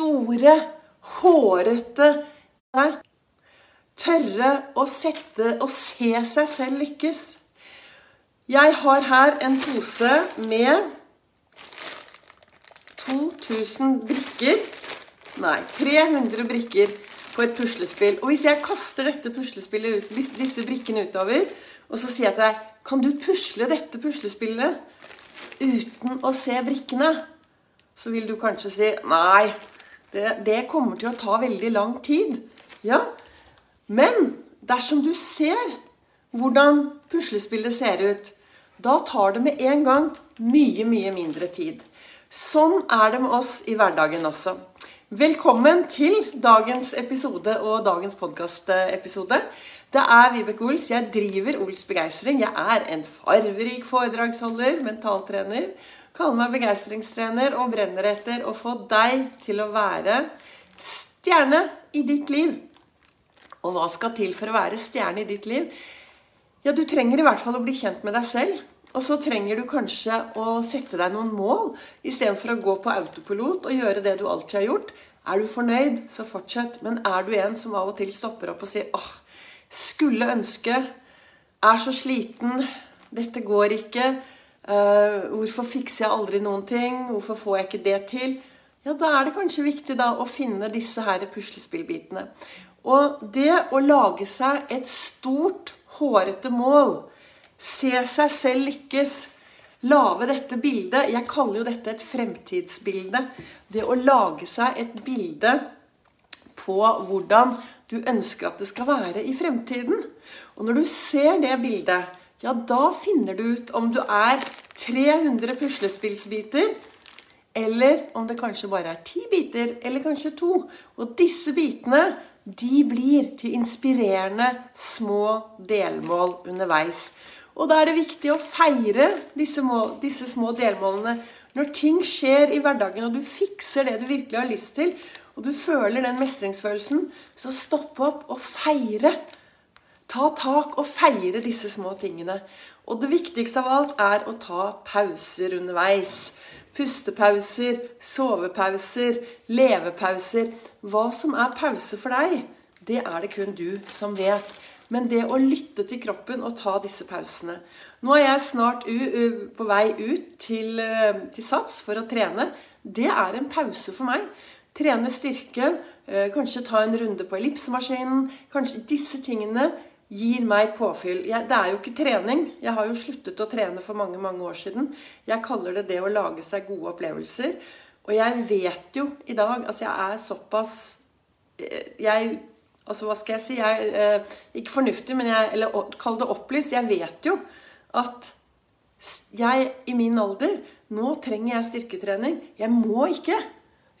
store, hårete Tørre å sette og se seg selv lykkes. Jeg har her en pose med 2000 brikker. Nei, 300 brikker på et puslespill. Og hvis jeg kaster dette puslespillet ut, disse brikkene utover, og så sier jeg til deg Kan du pusle dette puslespillet uten å se brikkene? Så vil du kanskje si Nei, det, det kommer til å ta veldig lang tid. Ja, men dersom du ser hvordan puslespillet ser ut, da tar det med en gang mye, mye mindre tid. Sånn er det med oss i hverdagen også. Velkommen til dagens episode og dagens podkastepisode. Det er Vibeke Ols. Jeg driver Ols Begeistring. Jeg er en farverik foredragsholder, mentaltrener. Kaller meg begeistringstrener og brenner etter å få deg til å være stjerne i ditt liv. Og hva skal til for å være stjerne i ditt liv? Ja, du trenger i hvert fall å bli kjent med deg selv. Og så trenger du kanskje å sette deg noen mål istedenfor å gå på autopilot og gjøre det du alltid har gjort. Er du fornøyd, så fortsett. Men er du en som av og til stopper opp og sier åh, skulle ønske Er så sliten. Dette går ikke. Uh, hvorfor fikser jeg aldri noen ting? Hvorfor får jeg ikke det til? Ja, da er det kanskje viktig da å finne disse her puslespillbitene. Og det å lage seg et stort, hårete mål Se seg selv lykkes. Lage dette bildet Jeg kaller jo dette et fremtidsbilde. Det å lage seg et bilde på hvordan du ønsker at det skal være i fremtiden. Og når du ser det bildet, ja, da finner du ut om du er 300 puslespillsbiter, eller om det kanskje bare er ti biter, eller kanskje to. Og disse bitene de blir til inspirerende små delmål underveis. Og da er det viktig å feire disse, mål, disse små delmålene. Når ting skjer i hverdagen, og du fikser det du virkelig har lyst til, og du føler den mestringsfølelsen, så stopp opp og feire. Ta tak og feire disse små tingene. Og det viktigste av alt er å ta pauser underveis. Pustepauser, sovepauser, levepauser. Hva som er pause for deg, det er det kun du som vet. Men det å lytte til kroppen og ta disse pausene Nå er jeg snart på vei ut til, til Sats for å trene. Det er en pause for meg. Trene styrke, kanskje ta en runde på ellipsemaskinen. Kanskje disse tingene gir meg påfyll. Jeg, det er jo ikke trening. Jeg har jo sluttet å trene for mange mange år siden. Jeg kaller det det å lage seg gode opplevelser. Og jeg vet jo i dag Altså, jeg er såpass Jeg Altså, hva skal jeg si? Jeg, eh, ikke fornuftig, men jeg, eller kall det opplyst. Jeg vet jo at jeg i min alder Nå trenger jeg styrketrening. Jeg må ikke.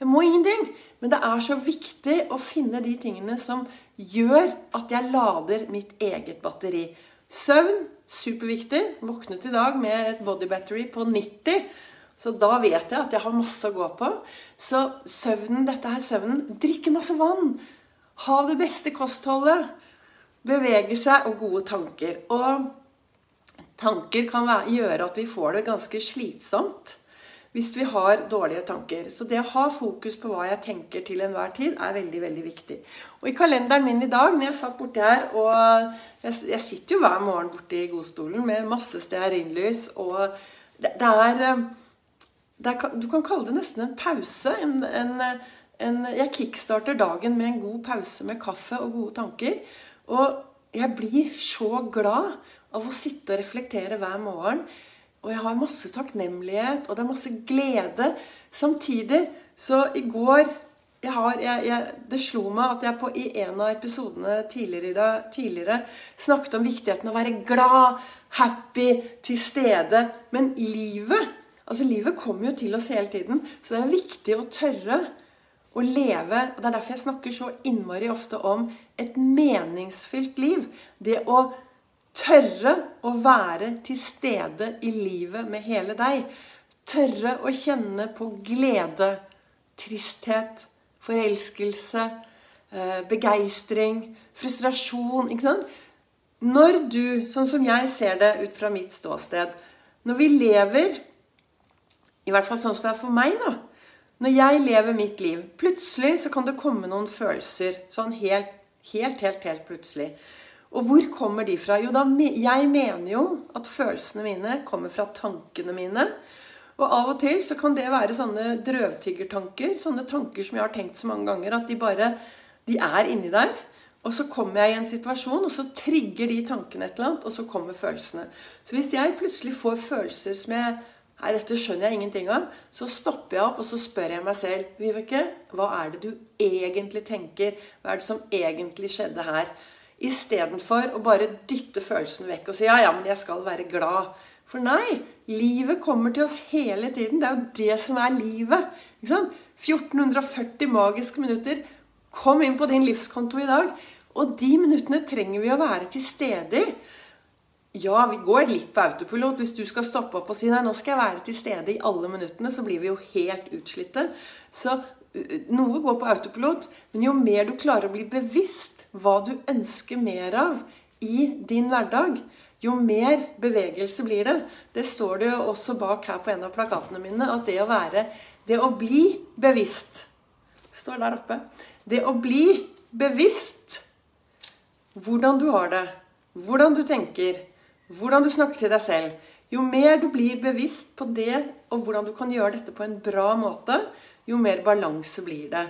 Jeg må ingenting. Men det er så viktig å finne de tingene som gjør at jeg lader mitt eget batteri. Søvn superviktig. Våknet i dag med et body battery på 90. Så da vet jeg at jeg har masse å gå på. Så søvnen, dette her søvnen Drikke masse vann. Ha det beste kostholdet. Bevege seg og gode tanker. Og tanker kan gjøre at vi får det ganske slitsomt hvis vi har dårlige tanker. Så det å ha fokus på hva jeg tenker til enhver tid, er veldig veldig viktig. Og i kalenderen min i dag, når jeg satt borti her og jeg, jeg, sitter jo hver morgen borti godstolen med masse stearinlys, og det, det, er, det, er, Du kan kalle det nesten en pause. En, en en, jeg kickstarter dagen med en god pause med kaffe og gode tanker. Og jeg blir så glad av å sitte og reflektere hver morgen. Og jeg har masse takknemlighet, og det er masse glede. Samtidig så i går har, jeg, jeg, Det slo meg at jeg på, i en av episodene tidligere, tidligere snakket om viktigheten å være glad, happy, til stede. Men livet altså livet kommer jo til oss hele tiden, så det er viktig å tørre å leve og Det er derfor jeg snakker så innmari ofte om et meningsfylt liv. Det å tørre å være til stede i livet med hele deg. Tørre å kjenne på glede, tristhet, forelskelse, eh, begeistring, frustrasjon. ikke sant? Når du, sånn som jeg ser det ut fra mitt ståsted Når vi lever, i hvert fall sånn som det er for meg, da Når jeg lever mitt liv Plutselig så kan det komme noen følelser. Sånn helt, helt, helt, helt plutselig. Og hvor kommer de fra? Jo, da, jeg mener jo at følelsene mine kommer fra tankene mine. Og av og til så kan det være sånne drøvtyggertanker. Sånne tanker som jeg har tenkt så mange ganger at de bare de er inni der. Og så kommer jeg i en situasjon, og så trigger de tankene et eller annet, og så kommer følelsene. Så hvis jeg plutselig får følelser som jeg Nei, dette skjønner jeg ingenting av. Så stopper jeg opp og så spør jeg meg selv Vibeke, hva er det du egentlig tenker? Hva er det som egentlig skjedde her? Istedenfor å bare dytte følelsene vekk og si ja, ja, men jeg skal være glad. For nei, livet kommer til oss hele tiden. Det er jo det som er livet. Ikke sant? 1440 magiske minutter. Kom inn på din livskonto i dag. Og de minuttene trenger vi å være til stede i. Ja, vi går litt på autopilot. Hvis du skal stoppe opp og si nei, nå skal jeg være til stede i alle minuttene, så blir vi jo helt utslitte. Så noe går på autopilot, men jo mer du klarer å bli bevisst hva du ønsker mer av i din hverdag, jo mer bevegelse blir det. Det står det jo også bak her på en av plakatene mine, at det å være Det å bli bevisst står der oppe. Det å bli bevisst hvordan du har det, hvordan du tenker, hvordan du snakker til deg selv. Jo mer du blir bevisst på det, og hvordan du kan gjøre dette på en bra måte, jo mer balanse blir det.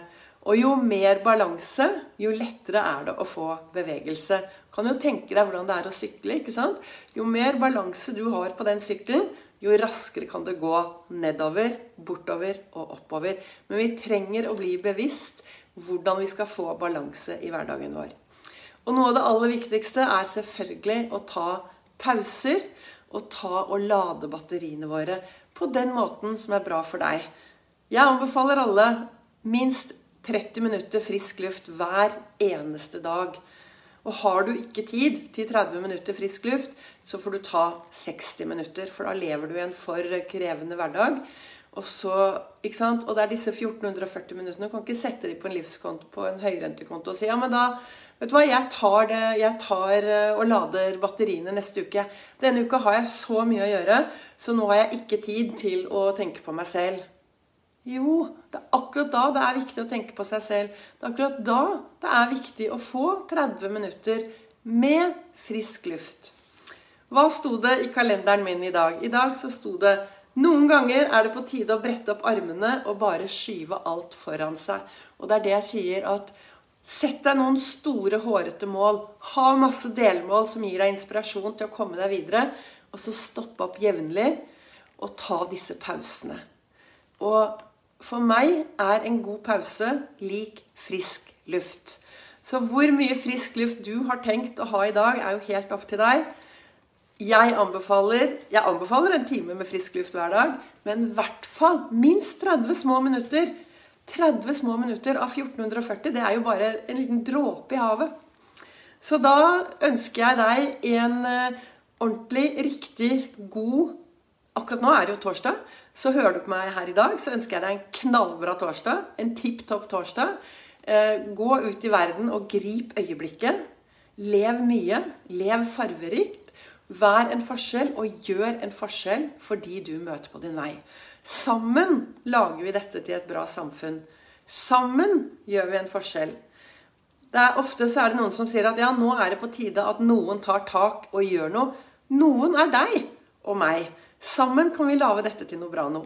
Og jo mer balanse, jo lettere er det å få bevegelse. Kan jo tenke deg hvordan det er å sykle. ikke sant? Jo mer balanse du har på den sykkelen, jo raskere kan det gå nedover, bortover og oppover. Men vi trenger å bli bevisst hvordan vi skal få balanse i hverdagen vår. Og noe av det aller viktigste er selvfølgelig å ta pauser og ta og lade batteriene våre på den måten som er bra for deg. Jeg anbefaler alle minst 30 minutter frisk luft hver eneste dag. Og har du ikke tid til 30 minutter frisk luft, så får du ta 60 minutter. For da lever du i en for krevende hverdag. Og, så, og det er disse 1440 minuttene. Du kan ikke sette dem på en livskonto på en høyrentekonto og si ja, men da Vet du hva, jeg tar, det, jeg tar eh, og lader batteriene neste uke. Denne uka har jeg så mye å gjøre, så nå har jeg ikke tid til å tenke på meg selv. Jo, det er akkurat da det er viktig å tenke på seg selv. Det er akkurat da det er viktig å få 30 minutter med frisk luft. Hva sto det i kalenderen min i dag? I dag så sto det noen ganger er det på tide å brette opp armene og bare skyve alt foran seg. Og det er det jeg sier at Sett deg noen store, hårete mål. Ha masse delmål som gir deg inspirasjon til å komme deg videre. Og så stoppe opp jevnlig og ta disse pausene. Og for meg er en god pause lik frisk luft. Så hvor mye frisk luft du har tenkt å ha i dag, er jo helt opp til deg. Jeg anbefaler, jeg anbefaler en time med frisk luft hver dag, men i hvert fall minst 30 små minutter 30 små minutter av 1440, det er jo bare en liten dråpe i havet. Så da ønsker jeg deg en eh, ordentlig, riktig god Akkurat nå er det jo torsdag, så hører du på meg her i dag, så ønsker jeg deg en knallbra torsdag. En tipp topp torsdag. Eh, gå ut i verden og grip øyeblikket. Lev mye. Lev farverikt. Vær en forskjell, og gjør en forskjell for de du møter på din vei. Sammen lager vi dette til et bra samfunn. Sammen gjør vi en forskjell. Det er Ofte så er det noen som sier at ja, nå er det på tide at noen tar tak og gjør noe. Noen er deg og meg. Sammen kan vi lage dette til noe bra nå.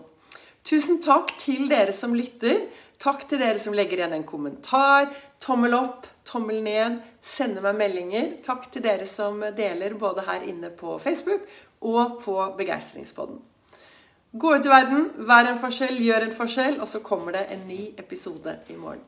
Tusen takk til dere som lytter. Takk til dere som legger igjen en kommentar. Tommel opp, tommel ned, sender meg meldinger. Takk til dere som deler både her inne på Facebook og på Begeistringspodden. Gå ut i verden, vær en forskjell, gjør en forskjell, og så kommer det en ny episode i morgen.